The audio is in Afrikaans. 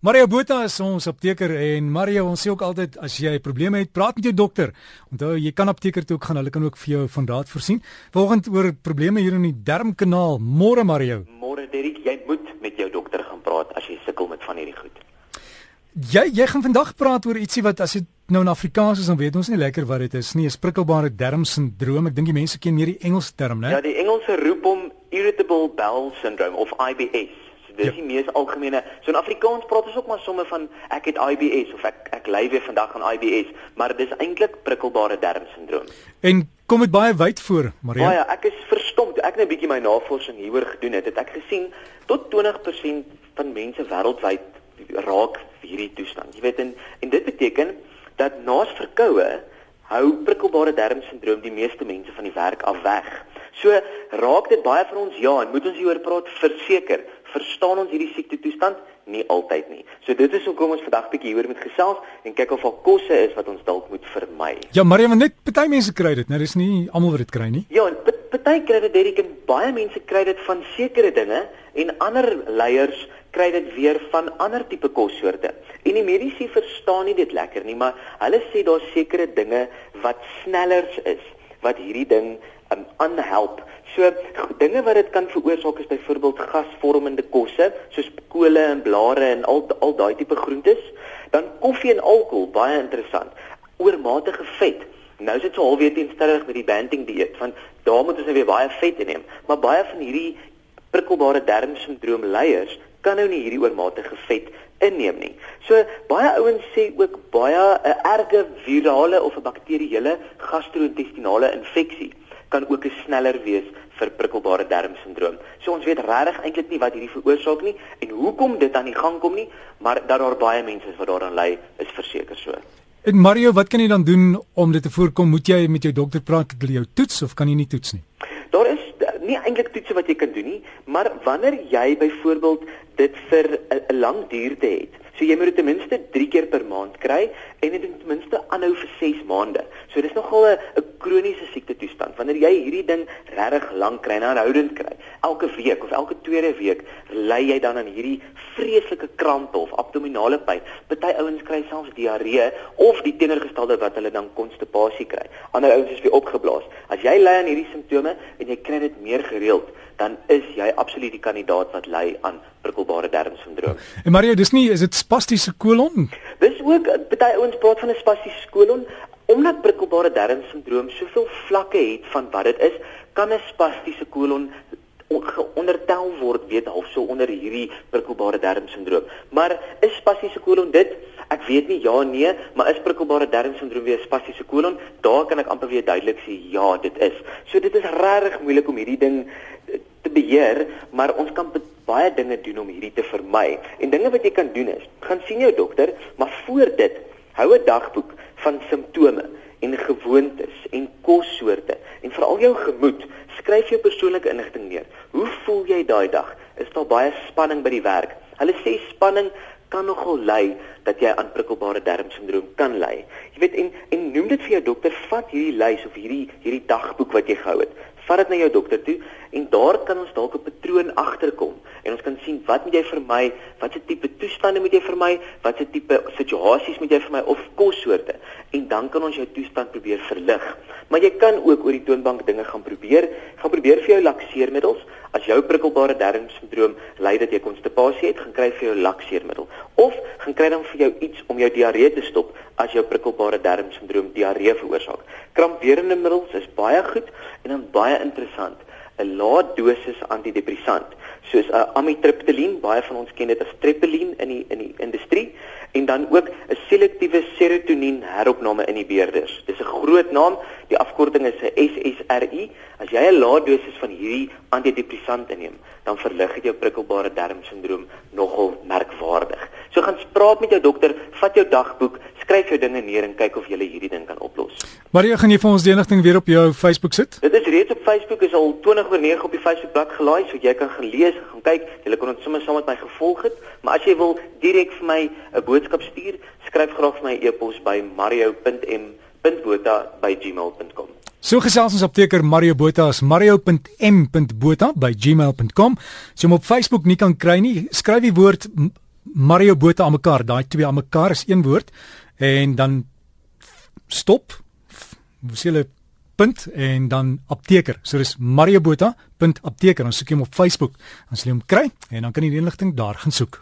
Mario Botha is ons apteker en Mario ons sê ook altyd as jy probleme het, praat met jou dokter. Onthou jy kan apteker toe ook gaan, hulle kan ook vir jou van raad voorsien. Volgende oor probleme hier in die darmkanaal. Môre Mario. Môre Derrick, jy moet met jou dokter gaan praat as jy sukkel met van hierdie goed. Jy jy gaan vandag praat oor ietsie wat as dit nou in Afrikaans is dan weet ons nie lekker wat dit is nie. 'n Sprikkelbare darmsindroom. Ek dink die mense ken meer die Engelse term, né? Ja, die Engelse roep hom irritable bowel syndrome of IBS. Dis ja. die mees algemene. So in Afrikaans praat ons ook maar somme van ek het IBS of ek ek ly weer vandag aan IBS, maar dis eintlik prikkelbare darmsindroom. En kom dit baie wyd voor, Maria? Baie, ek is verstom toe ek net 'n bietjie my navorsing hieroor gedoen het, het ek gesien tot 20% van mense wêreldwyd raak hierdie toestand. Jy weet en en dit beteken dat naas verkoue hou prikkelbare darmsindroom die meeste mense van die werk af weg. So raak dit baie vir ons ja, en moet ons hieroor praat verseker. Verstaan ons hierdie siekte toestand? Nie altyd nie. So dit is hoekom ons vandag bietjie hieroor moet gesels en kyk of daar kosse is wat ons dalk moet vermy. Ja, maar jy net party mense kry dit, nou dis nie almal wat dit kry nie. Ja, party kry dit Derek en baie mense kry dit van sekere dinge en ander leiers kry dit weer van ander tipe kossoorte. En die mediese verstaan nie dit lekker nie, maar hulle sê daar's sekere dinge wat snellers is wat hierdie ding um, aanhelp. So dinge wat dit kan veroorsaak is byvoorbeeld gasvormende kosse soos kole en blare en al al daai tipe groentes. Dan koffie en alkohol, baie interessant. Oormatige vet. Nou is dit so halfweer teenstrydig met die banting dieet want daar moet ons nou weer baie vet inneem. Maar baie van hierdie prikkelbare darmsindroom leiers kan nou nie hierdie oormatige vet inneem nie. So baie ouens sê ook baie 'n erge virale of 'n bakterieële gastro-intestinale infeksie kan ook 'n sneller wees vir prikkelbare darmsindroom. So ons weet regtig eintlik nie wat hierdie veroorsaak nie en hoekom dit aan die gang kom nie, maar dat daar baie mense is wat daaraan ly, is verseker so. En Mario, wat kan jy dan doen om dit te voorkom? Moet jy met jou dokter praat dat hulle jou toets of kan jy nie toets nie? Nie eintlik toetse wat jy kan doen nie, maar wanneer jy byvoorbeeld dit vir 'n lang duurde het, So jy moet dit ten minste 3 keer per maand kry en dit ten minste aanhou vir 6 maande. So dis nogal 'n kroniese siekte toestand. Wanneer jy hierdie ding regtig lank kry en aanhoudend kry, elke week of elke tweede week, ly jy dan aan hierdie vreeslike krampe of abdominale pyn. Party ouens kry selfs diarree of die teenoorgestelde wat hulle dan konstipasie kry. Ander ouens is weer opgeblaas. As jy ly aan hierdie simptome jy kry dit meer gereeld, dan is jy absoluut die kandidaat wat ly aan prikkelbare darmsindroom. En Mario, dis nie is dit spastiese kolon? Dis ook baie ouens praat van 'n spastiese kolon omdat prikkelbare darmsindroom soveel vlakke het van wat dit is, kan 'n spastiese kolon ondertel word weet half so onder hierdie prikkelbare darmsindroom. Maar is spastiese kolon dit? Ek weet nie ja nee, maar is prikkelbare darmsindroom weer spastiese kolon? Daar kan ek amper weer duidelik sê ja, dit is. So dit is regtig moeilik om hierdie ding te beheer, maar ons kan baie dinge doen om hierdie te vermy. En dinge wat jy kan doen is, gaan sien jou dokter, maar voor dit, hou 'n dagboek van simptome en gewoontes en kossoorte en veral jou gemoed. Skryf jou persoonlike inligting neer. Hoe voel jy daai dag? Is daar baie spanning by die werk? Hulle sê spanning kan nogal lei dat jy aan prikkelbare darmsindroom kan lei. Jy weet en en noem dit vir jou dokter, vat hierdie lys of hierdie hierdie dagboek wat jy gehou het vat dit na jou dokter toe en daar kan ons dalk 'n patroon agterkom en ons kan sien wat moet jy vermy, watse tipe toestande moet jy vermy, watse tipe situasies moet jy vermy of kossoorte? En dan kan ons jou toestand probeer verlig. Maar jy kan ook oor die toonbank dinge gaan probeer, gaan probeer vir jou lakseermiddels. As jou prikkelbare darmsindroom lei dat jy konstipasie het, gaan kry vir jou lakseermiddel. Of gaan kry dan vir jou iets om jou diarree te stop as jou prikkelbare darmsindroom diarree veroorsaak. Krampwerende middels is baie goed en dan baie interessant, 'n lae dosis antidepressant soos uh, amitriptyline, baie van ons ken dit as triptyline in die in die industrie en dan ook 'n selektiewe serotonien heropname inhibeerders. Dis 'n groot naam, die afkorting is 'n SSRI. As jy 'n lae dosis van hierdie antidepressant inneem, dan verlig dit jou prikkelbare darmsindroom nogal merkwaardig. So gaan spraak met jou dokter, vat jou dagboek, skryf jou dinge neer en kyk of jy hierdie ding kan oplos. Maria, gaan jy vir ons die enigting weer op jou Facebook sit? Dit is reeds op Facebook, is al 20 oor 9 op die Facebook bladsy gelaai, so jy kan gaan lees, gaan kyk. Jy kan ons sommer saam met my gevolg het, maar as jy wil direk vir my 'n boodskap stuur, skryf graag vir my e-pos by mario.m.botha@gmail.com. So gesels ons apteker Mario Botha as mario.m.botha by gmail.com. So om op Facebook nie kan kry nie, skryf die woord Mario Botha aan mekaar, daai twee aan mekaar is een woord en dan stop. Ons sê hulle punt en dan apteker. So dis Mario Botha punt apteker. Ons soek hom op Facebook. Dan sal hom kry en dan kan jy die inligting daar gaan soek.